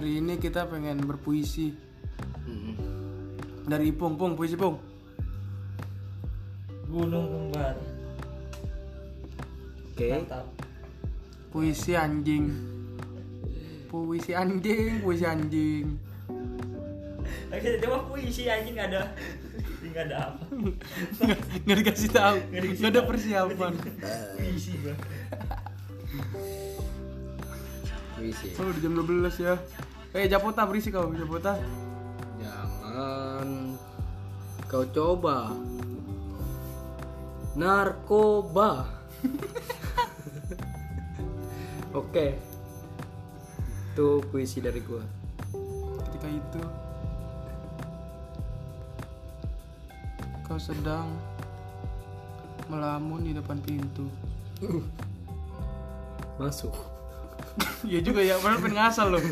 Hari ini kita pengen berpuisi Mm-mm. dari Ipung, Pung, puisi Pung. Gunung kembar. Oke. Mantap. Puisi anjing. Puisi anjing, puisi anjing. Oke, coba puisi anjing ada. Enggak ada apa. Nggak dikasih tahu, Nggak nggak ada persiapan. Puisi gua. Puisi. Oh, udah jam 12 ya. Eh, Japota berisi kau, Japota. Jangan kau coba narkoba. Oke. Itu puisi dari gua. Ketika itu kau sedang melamun di depan pintu. Masuk. Iya juga ya, padahal pengen ngasal loh.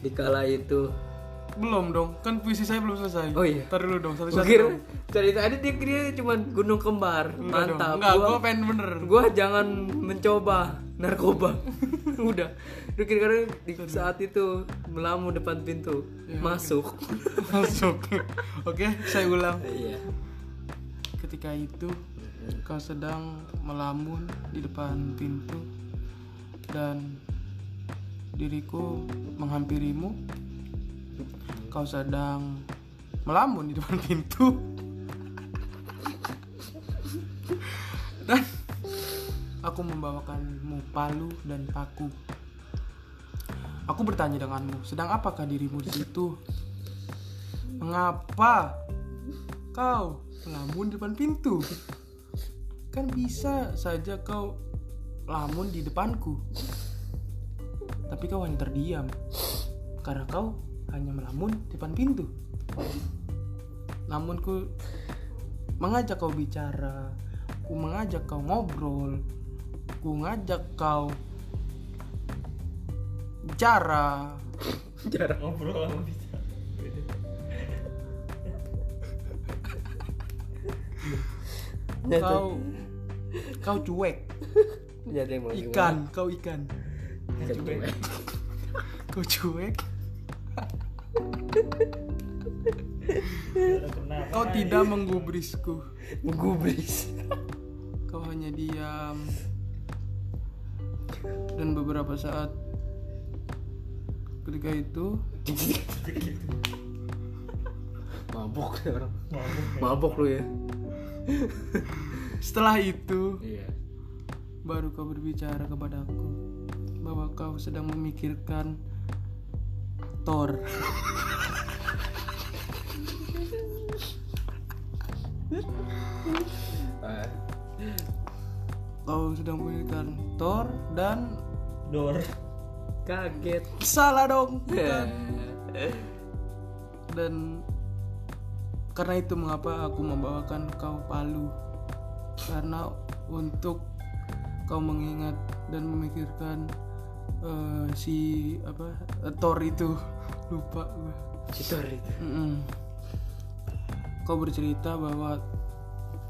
Dikala itu Belum dong, kan puisi saya belum selesai. Oh iya. Ntar dulu dong, satu-satu. kira dong. dari tadi dia kira cuma gunung kembar. Enggak dong. Mantap. Enggak, Gua- gua pengen bener. gua jangan mencoba narkoba udah lu kira-kira di saat itu melamun depan pintu Ya, masuk Masuk. Oke, saya ulang. iya Ketika itu kau sedang melamun di depan pintu dan diriku menghampirimu. Kau sedang melamun di depan pintu. Dan aku membawakanmu palu dan paku. Aku bertanya denganmu, sedang apakah dirimu di situ? Mengapa kau melamun di depan pintu? Kan bisa saja kau lamun di depanku. Tapi kau hanya terdiam karena kau hanya melamun di depan pintu. Namun ku mengajak kau bicara, ku mengajak kau ngobrol, ku ngajak kau bicara, jarang Ngobrol sama kau kau cuek, jadi mau ikan, kau ikan, gimana? Ikan cuek. kau cuek, kau tidak menggubrisku. menggubris. Kau hanya diam. Dan beberapa saat Ketika itu mabok ya orang Mabuk. mabok lu ya Setelah itu iya. Baru kau berbicara kepadaku Bahwa kau sedang memikirkan Thor. Kau sedang memikirkan Thor Dan Dor. kaget. Salah dong bukan. Eh, Dan karena itu mengapa aku membawakan kau palu Karena untuk kau mengingat dan memikirkan eh, si apa Thor itu lupa gue. Citor itu Mm-mm. Kau bercerita bahwa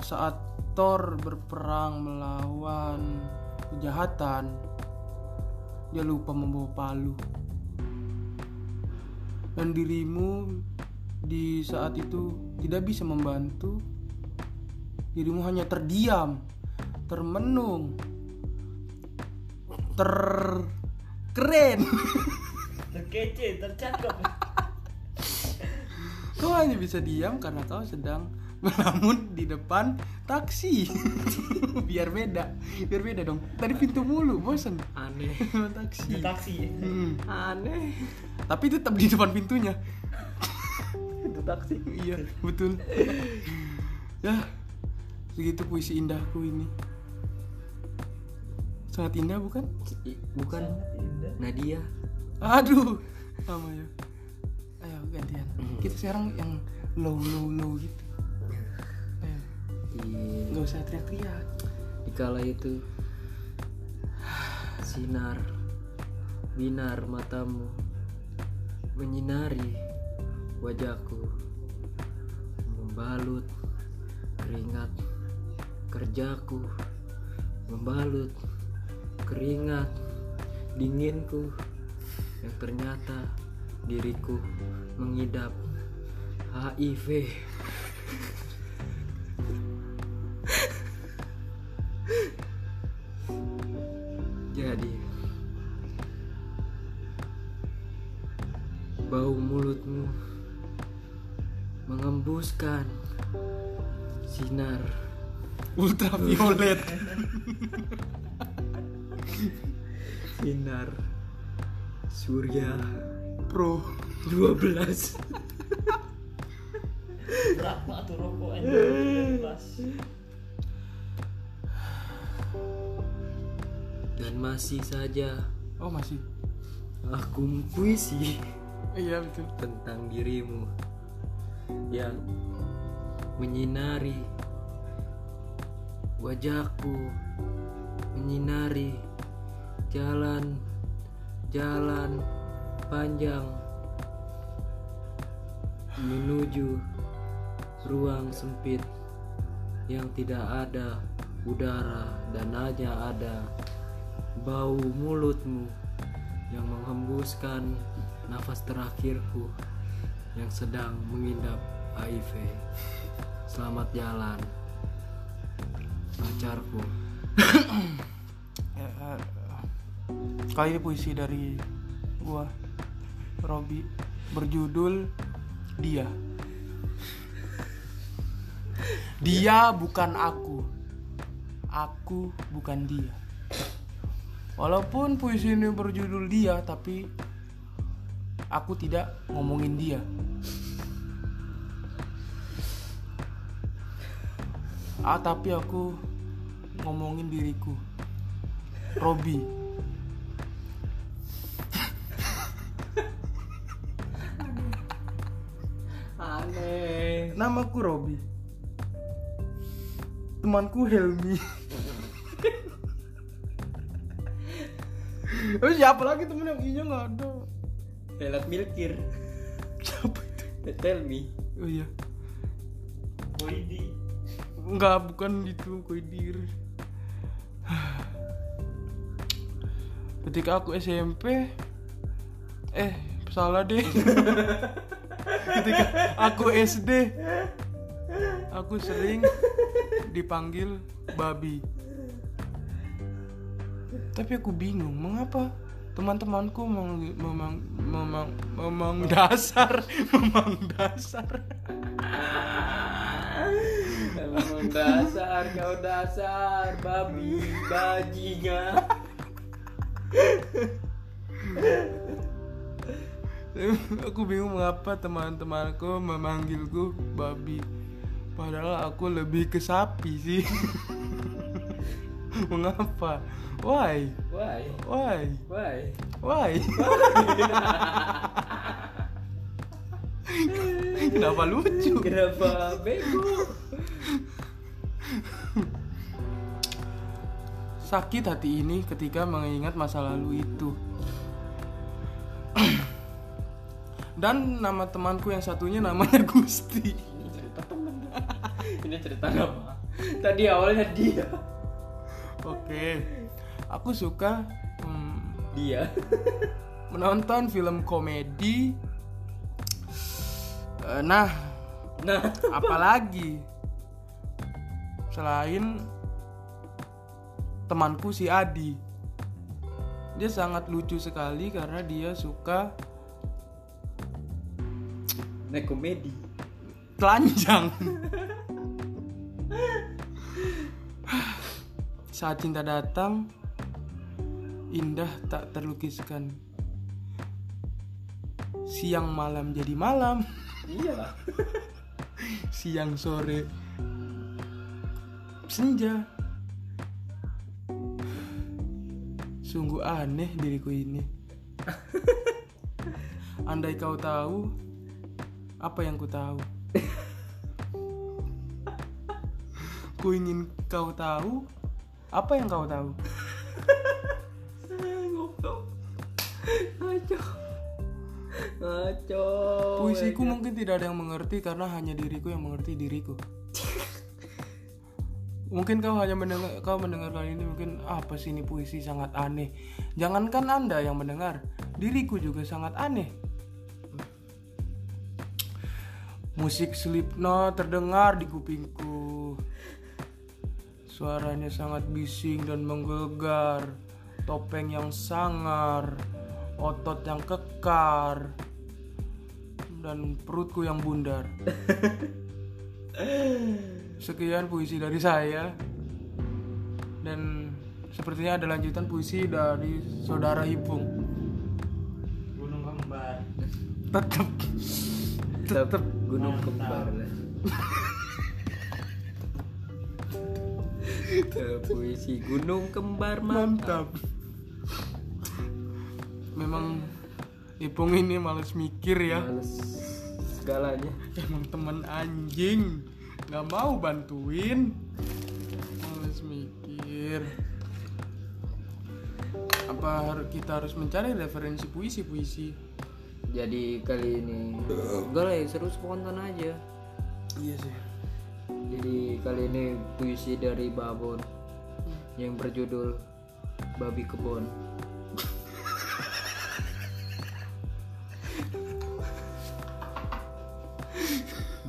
saat Thor berperang melawan kejahatan, dia lupa membawa palu. Dan dirimu di saat itu tidak bisa membantu. Dirimu hanya terdiam, termenung, ter keren. Terkece, tercakep. Kau hanya bisa diam karena kau sedang melamun di depan taksi. biar beda, biar beda dong. Tadi pintu mulu, bosan. aneh taksi. Di taksi. Hmm. aneh Tapi tetap di depan pintunya. itu taksi iya, betul. ya, begitu puisi indahku ini. Sangat indah bukan? Bukan Indah. Nadia Aduh, sama ya. Ayo gantian. Kita sekarang yang low low low gitu. Ayo, Iya. nggak usah teriak-teriak. Dikala itu sinar binar matamu menyinari wajahku membalut keringat kerjaku membalut keringat dinginku yang ternyata diriku mengidap HIV. Jadi bau mulutmu mengembuskan sinar ultraviolet sinar surya pro 12 Berapa tuh rokok anjing? Pas. dan masih saja oh masih aku puisi iya betul tentang dirimu yang menyinari wajahku menyinari jalan jalan panjang menuju ruang sempit yang tidak ada udara dan hanya ada bau mulutmu yang menghembuskan nafas terakhirku yang sedang mengidap HIV. Selamat jalan, pacarku. Ya, eh, kali ini puisi dari gua Robi berjudul dia. Dia bukan aku. Aku bukan dia. Walaupun puisi ini berjudul dia tapi aku tidak ngomongin dia. Ah tapi aku ngomongin diriku Robi Aneh. Namaku Robi. Temanku Helmi. Terus siapa lagi temen yang iya nggak ada? Helat Milkir. Siapa itu? Tell me. Oh iya. Widi. Enggak, bukan itu Koidir. Ketika aku SMP eh salah deh. Ketika aku SD aku sering dipanggil babi. Tapi aku bingung mengapa teman-temanku memang memang memang memang dasar memang dasar Emang dasar kau dasar babi bajingan. aku bingung mengapa teman-temanku memanggilku babi. Padahal aku lebih ke sapi sih. Mengapa? Why? Why? why? Why? why? Kenapa lucu? Kenapa bego? Sakit hati ini ketika mengingat masa lalu itu dan nama temanku yang satunya namanya Gusti Ini cerita temen. Ini cerita apa? Tadi awalnya dia. Oke, aku suka hmm, Dia. menonton film komedi. Eh, Nah, Nah, apalagi selain temanku si Adi, dia sangat lucu sekali karena dia suka naik komedi. telanjang. Saat cinta datang, indah tak terlukiskan. Siang malam jadi malam, Iya. siang sore senja. Sungguh aneh diriku ini. Andai kau tahu apa yang ku tahu. Ku ingin kau tahu apa yang kau tahu. Ngaco. Ngaco. Puisiku mungkin tidak ada yang mengerti karena hanya diriku yang mengerti diriku. Mungkin kau hanya mendengar kau mendengar kali ini mungkin apa sih ini puisi sangat aneh. Jangankan anda yang mendengar diriku juga sangat aneh. Musik Slipknot terdengar di kupingku. Suaranya sangat bising dan menggelegar topeng yang sangar otot yang kekar dan perutku yang bundar Sekian puisi dari saya. Dan sepertinya ada lanjutan puisi dari saudara Ipung Gunung kembar. Tetap tetap gunung kembar. Puisi gunung kembar mantap mantap. Memang Ipung ini males mikir ya. Males segalanya. Emang temen anjing nggak mau bantuin. Males mikir. Apa kita harus mencari referensi puisi-puisi? Jadi kali ini enggak lah ya seru spontan aja. Iya sih. Jadi kali ini puisi dari Babon. Yang berjudul Babi Kebon.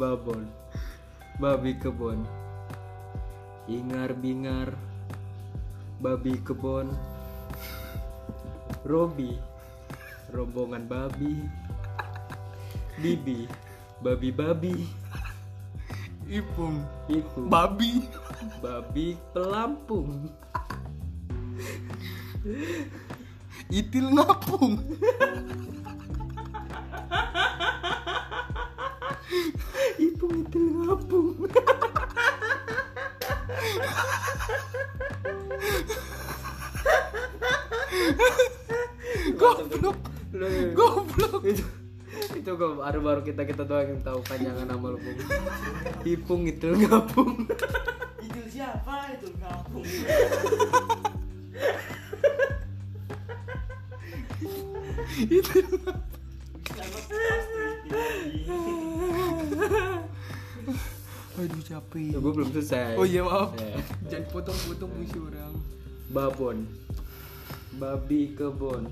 Babon Babi kebon. Ingar bingar. Babi kebon. Robi Rombongan babi. Bibi Babi-babi Ipung Itu Babi. Babi pelampung. Itil ngapung itu kok baru baru kita kita doang yang tahu panjangan nama lu Bung. Ipung itu ngapung Itu siapa itu ngapung? Itu. Aduh capek gue belum selesai Oh iya maaf Ya. Jangan potong-potong puisi orang babon babi kebon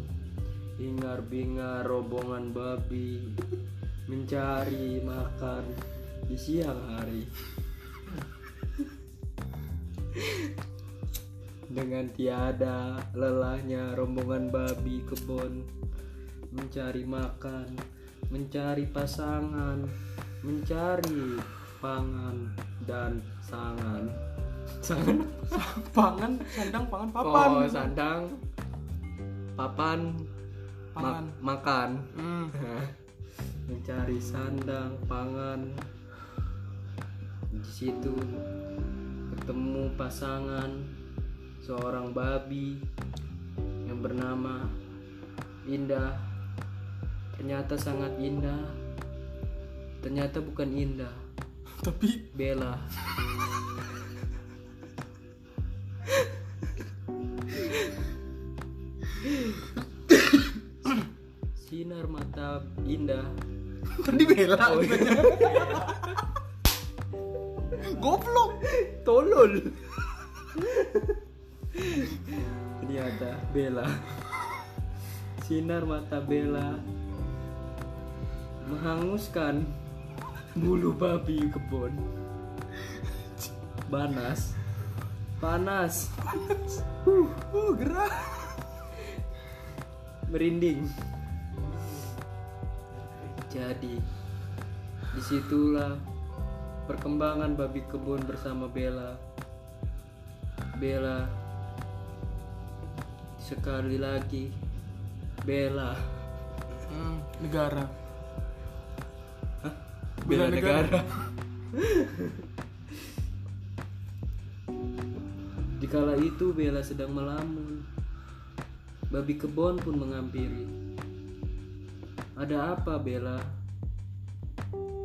ingar bingar rombongan babi mencari makan di siang hari. Dengan tiada lelahnya rombongan babi kebon mencari makan mencari pasangan mencari pangan dan sangan. Sangan? Pangan Sandang pangan papan. Oh, sandang, papan, Pangan. ma- makan. Hmm. Mencari sandang, pangan. Di situ ketemu pasangan seorang babi yang bernama Indah. Ternyata sangat indah. Ternyata bukan Indah, Tapi Bella. Indah. Tadi bela Oh, iya. Goblok Tolol. Ternyata Bella. Sinar mata Bella menghanguskan bulu babi kebon. Panas. Panas. Uh gerah merinding. Jadi di situlah perkembangan babi kebun bersama Bella. Bella sekali lagi Bella hmm, Negara Bella Bela negara. negara. Dikala itu Bella sedang melamun. Babi kebon pun menghampiri. Ada apa Bella?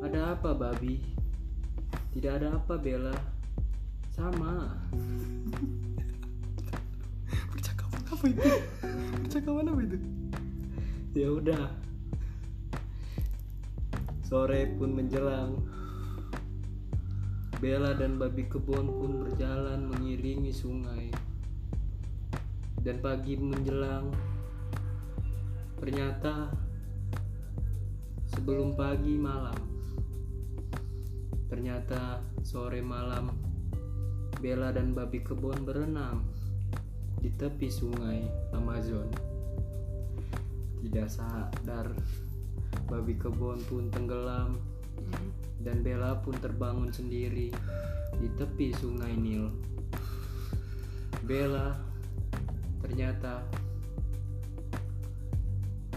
Ada apa babi? Tidak ada apa Bella. Sama. Percakapan apa itu? Percakapan apa itu? Ya udah. Sore pun menjelang. Bella dan babi kebon pun berjalan mengiringi sungai. Dan pagi menjelang, ternyata sebelum pagi malam, ternyata sore malam, Bella dan babi kebon berenang di tepi sungai Amazon. Tidak sadar, babi kebon pun tenggelam dan Bella pun terbangun sendiri di tepi sungai Nil. Bella ternyata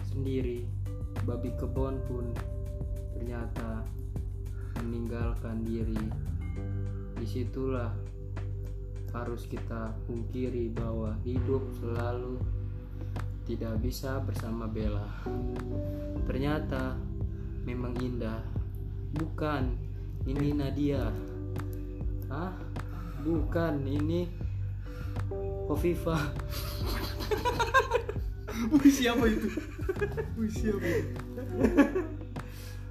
sendiri, babi kebon pun ternyata meninggalkan diri. Di situlah harus kita pungkiri bahwa hidup selalu tidak bisa bersama Bella. Ternyata memang indah. Bukan, ini Nadia. Ah, bukan, ini Hovifa. Wih siapa itu? Wih siapa itu?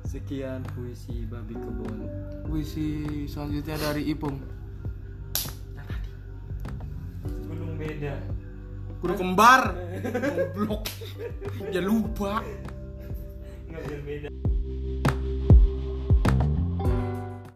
Sekian puisi babi kebon. Puisi selanjutnya dari Ipung. gunung beda Kudu kembar. Goblok. Ya lupa. nggak berbeda